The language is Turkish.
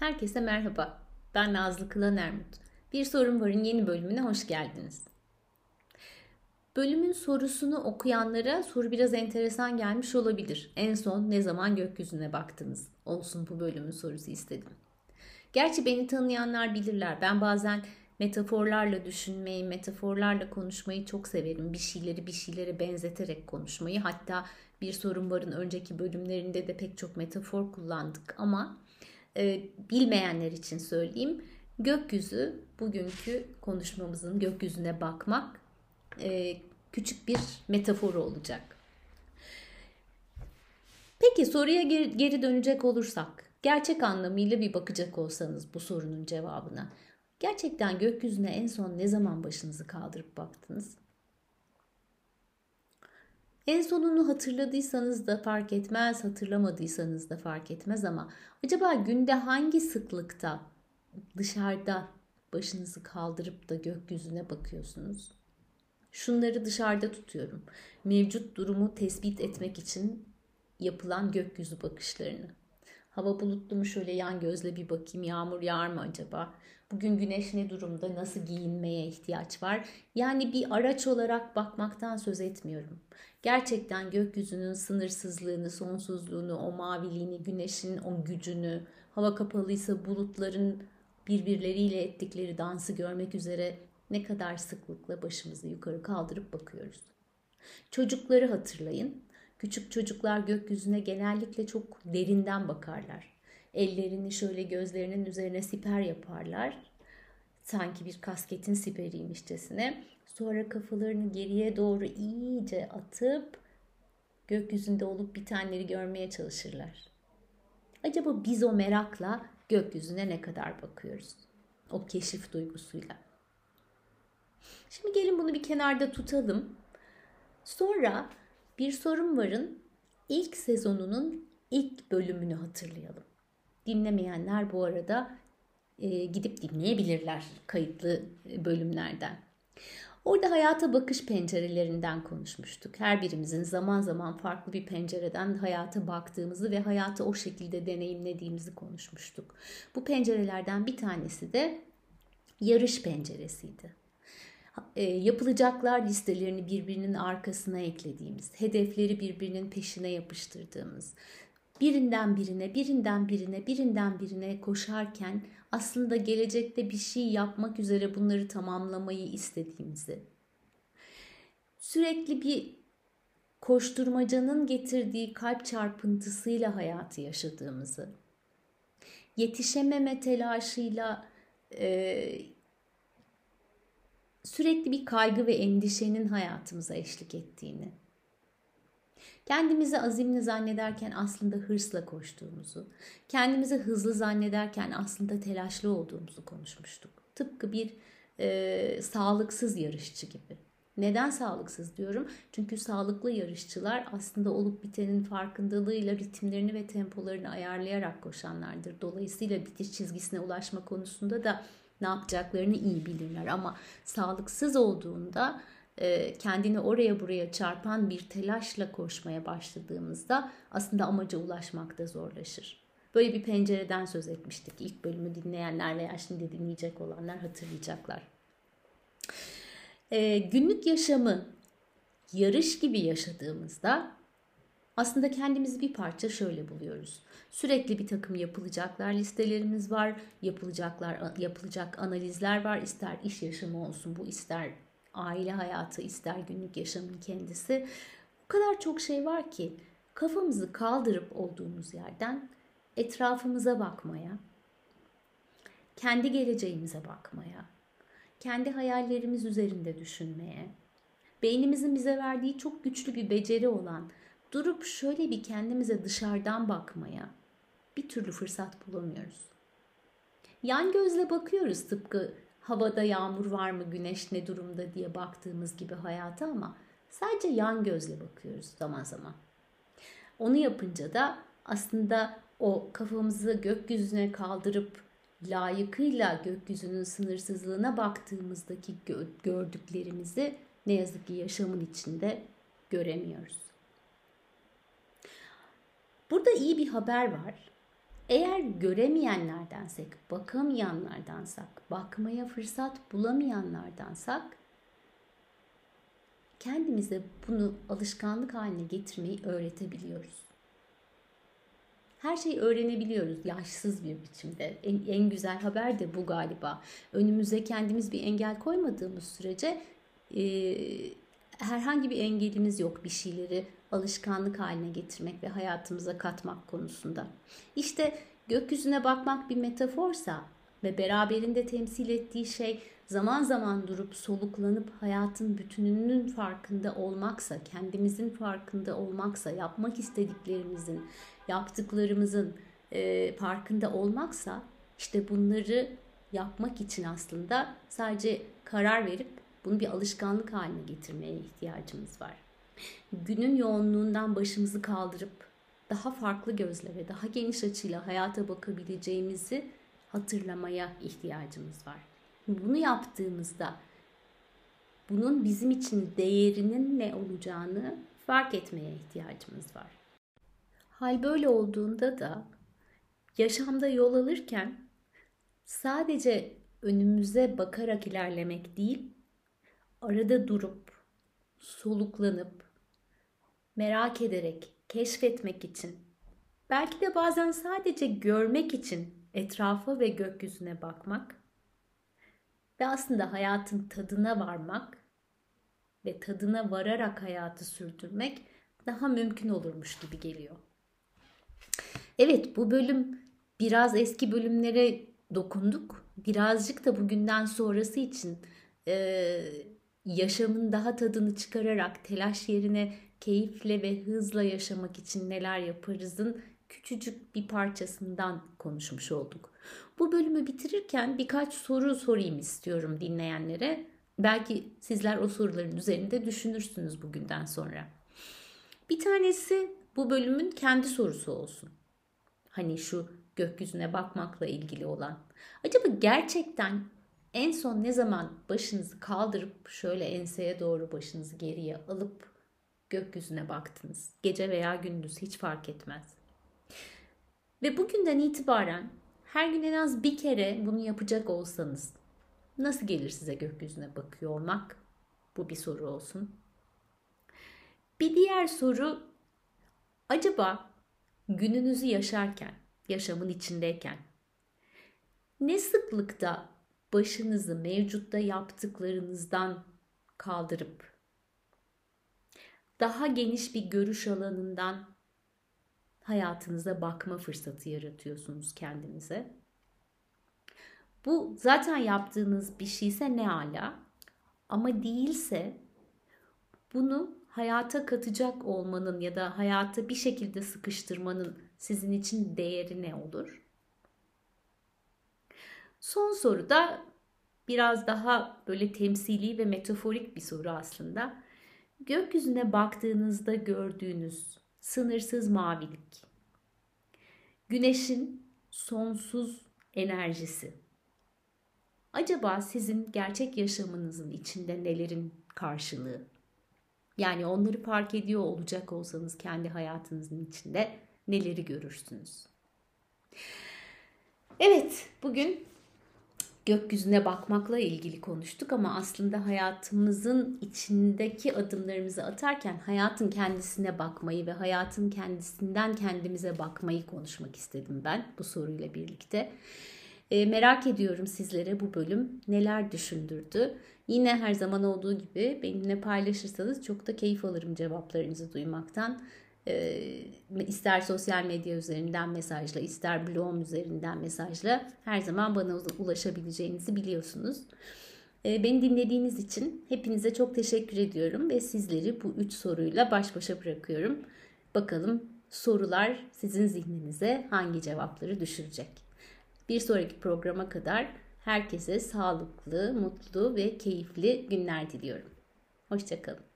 Herkese merhaba. Ben Nazlı Kılan Ermut. Bir Sorun Var'ın yeni bölümüne hoş geldiniz. Bölümün sorusunu okuyanlara soru biraz enteresan gelmiş olabilir. En son ne zaman gökyüzüne baktınız? Olsun bu bölümün sorusu istedim. Gerçi beni tanıyanlar bilirler. Ben bazen metaforlarla düşünmeyi, metaforlarla konuşmayı çok severim. Bir şeyleri bir şeylere benzeterek konuşmayı. Hatta bir sorun varın önceki bölümlerinde de pek çok metafor kullandık ama e, bilmeyenler için söyleyeyim. Gökyüzü bugünkü konuşmamızın gökyüzüne bakmak e, küçük bir metafor olacak. Peki soruya geri, geri dönecek olursak, gerçek anlamıyla bir bakacak olsanız bu sorunun cevabına. Gerçekten gökyüzüne en son ne zaman başınızı kaldırıp baktınız? En sonunu hatırladıysanız da fark etmez, hatırlamadıysanız da fark etmez ama acaba günde hangi sıklıkta dışarıda başınızı kaldırıp da gökyüzüne bakıyorsunuz? Şunları dışarıda tutuyorum. Mevcut durumu tespit etmek için yapılan gökyüzü bakışlarını. Hava bulutlu mu şöyle yan gözle bir bakayım yağmur yağar mı acaba? Bugün güneş ne durumda? Nasıl giyinmeye ihtiyaç var? Yani bir araç olarak bakmaktan söz etmiyorum. Gerçekten gökyüzünün sınırsızlığını, sonsuzluğunu, o maviliğini, güneşin o gücünü, hava kapalıysa bulutların birbirleriyle ettikleri dansı görmek üzere ne kadar sıklıkla başımızı yukarı kaldırıp bakıyoruz. Çocukları hatırlayın. Küçük çocuklar gökyüzüne genellikle çok derinden bakarlar. Ellerini şöyle gözlerinin üzerine siper yaparlar. Sanki bir kasketin siperiymişçesine. Sonra kafalarını geriye doğru iyice atıp gökyüzünde olup bitenleri görmeye çalışırlar. Acaba biz o merakla gökyüzüne ne kadar bakıyoruz? O keşif duygusuyla. Şimdi gelin bunu bir kenarda tutalım. Sonra bir sorun varın ilk sezonunun ilk bölümünü hatırlayalım. Dinlemeyenler bu arada e, gidip dinleyebilirler kayıtlı bölümlerden. Orada hayata bakış pencerelerinden konuşmuştuk. Her birimizin zaman zaman farklı bir pencereden hayata baktığımızı ve hayatı o şekilde deneyimlediğimizi konuşmuştuk. Bu pencerelerden bir tanesi de yarış penceresiydi. E, yapılacaklar listelerini birbirinin arkasına eklediğimiz, hedefleri birbirinin peşine yapıştırdığımız, birinden birine, birinden birine, birinden birine koşarken aslında gelecekte bir şey yapmak üzere bunları tamamlamayı istediğimizi, sürekli bir koşturmacanın getirdiği kalp çarpıntısıyla hayatı yaşadığımızı, yetişememe telaşıyla e, sürekli bir kaygı ve endişenin hayatımıza eşlik ettiğini, Kendimizi azimli zannederken aslında hırsla koştuğumuzu, kendimizi hızlı zannederken aslında telaşlı olduğumuzu konuşmuştuk. Tıpkı bir e, sağlıksız yarışçı gibi. Neden sağlıksız diyorum? Çünkü sağlıklı yarışçılar aslında olup bitenin farkındalığıyla ritimlerini ve tempolarını ayarlayarak koşanlardır. Dolayısıyla bitiş çizgisine ulaşma konusunda da ne yapacaklarını iyi bilirler. Ama sağlıksız olduğunda e, kendini oraya buraya çarpan bir telaşla koşmaya başladığımızda aslında amaca ulaşmak da zorlaşır. Böyle bir pencereden söz etmiştik. İlk bölümü dinleyenler veya şimdi dinleyecek olanlar hatırlayacaklar. Ee, günlük yaşamı yarış gibi yaşadığımızda aslında kendimizi bir parça şöyle buluyoruz. Sürekli bir takım yapılacaklar listelerimiz var, yapılacaklar yapılacak analizler var. İster iş yaşamı olsun bu, ister aile hayatı ister günlük yaşamın kendisi. O kadar çok şey var ki kafamızı kaldırıp olduğumuz yerden etrafımıza bakmaya, kendi geleceğimize bakmaya, kendi hayallerimiz üzerinde düşünmeye, beynimizin bize verdiği çok güçlü bir beceri olan durup şöyle bir kendimize dışarıdan bakmaya bir türlü fırsat bulamıyoruz. Yan gözle bakıyoruz tıpkı havada yağmur var mı, güneş ne durumda diye baktığımız gibi hayata ama sadece yan gözle bakıyoruz zaman zaman. Onu yapınca da aslında o kafamızı gökyüzüne kaldırıp layıkıyla gökyüzünün sınırsızlığına baktığımızdaki gördüklerimizi ne yazık ki yaşamın içinde göremiyoruz. Burada iyi bir haber var. Eğer göremeyenlerdensek, bakamayanlardansak, bakmaya fırsat bulamayanlardansak kendimize bunu alışkanlık haline getirmeyi öğretebiliyoruz. Her şeyi öğrenebiliyoruz yaşsız bir biçimde. En, en güzel haber de bu galiba. Önümüze kendimiz bir engel koymadığımız sürece e, herhangi bir engelimiz yok bir şeyleri alışkanlık haline getirmek ve hayatımıza katmak konusunda. İşte gökyüzüne bakmak bir metaforsa ve beraberinde temsil ettiği şey zaman zaman durup soluklanıp hayatın bütününün farkında olmaksa, kendimizin farkında olmaksa, yapmak istediklerimizin, yaptıklarımızın e, farkında olmaksa işte bunları yapmak için aslında sadece karar verip bunu bir alışkanlık haline getirmeye ihtiyacımız var. Günün yoğunluğundan başımızı kaldırıp daha farklı gözle ve daha geniş açıyla hayata bakabileceğimizi hatırlamaya ihtiyacımız var. Bunu yaptığımızda bunun bizim için değerinin ne olacağını fark etmeye ihtiyacımız var. Hal böyle olduğunda da yaşamda yol alırken sadece önümüze bakarak ilerlemek değil, arada durup, soluklanıp, merak ederek, keşfetmek için, belki de bazen sadece görmek için etrafa ve gökyüzüne bakmak ve aslında hayatın tadına varmak ve tadına vararak hayatı sürdürmek daha mümkün olurmuş gibi geliyor. Evet bu bölüm biraz eski bölümlere dokunduk. Birazcık da bugünden sonrası için e, yaşamın daha tadını çıkararak telaş yerine keyifle ve hızla yaşamak için neler yaparızın küçücük bir parçasından konuşmuş olduk. Bu bölümü bitirirken birkaç soru sorayım istiyorum dinleyenlere. Belki sizler o soruların üzerinde düşünürsünüz bugünden sonra. Bir tanesi bu bölümün kendi sorusu olsun. Hani şu gökyüzüne bakmakla ilgili olan. Acaba gerçekten en son ne zaman başınızı kaldırıp şöyle enseye doğru başınızı geriye alıp gökyüzüne baktınız? Gece veya gündüz hiç fark etmez. Ve bugünden itibaren her gün en az bir kere bunu yapacak olsanız nasıl gelir size gökyüzüne bakıyor olmak? Bu bir soru olsun. Bir diğer soru acaba gününüzü yaşarken, yaşamın içindeyken ne sıklıkta başınızı mevcutta yaptıklarınızdan kaldırıp daha geniş bir görüş alanından hayatınıza bakma fırsatı yaratıyorsunuz kendinize. Bu zaten yaptığınız bir şeyse ne ala ama değilse bunu hayata katacak olmanın ya da hayata bir şekilde sıkıştırmanın sizin için değeri ne olur? Son soru da biraz daha böyle temsili ve metaforik bir soru aslında. Gökyüzüne baktığınızda gördüğünüz sınırsız mavilik. Güneşin sonsuz enerjisi. Acaba sizin gerçek yaşamınızın içinde nelerin karşılığı? Yani onları fark ediyor olacak olsanız kendi hayatınızın içinde neleri görürsünüz? Evet, bugün gökyüzüne bakmakla ilgili konuştuk ama aslında hayatımızın içindeki adımlarımızı atarken hayatın kendisine bakmayı ve hayatın kendisinden kendimize bakmayı konuşmak istedim ben bu soruyla birlikte. E, merak ediyorum sizlere bu bölüm neler düşündürdü. Yine her zaman olduğu gibi benimle paylaşırsanız çok da keyif alırım cevaplarınızı duymaktan. E, ister sosyal medya üzerinden mesajla, ister blogum üzerinden mesajla her zaman bana ulaşabileceğinizi biliyorsunuz. E, beni dinlediğiniz için hepinize çok teşekkür ediyorum ve sizleri bu üç soruyla baş başa bırakıyorum. Bakalım sorular sizin zihninize hangi cevapları düşürecek. Bir sonraki programa kadar herkese sağlıklı, mutlu ve keyifli günler diliyorum. Hoşçakalın.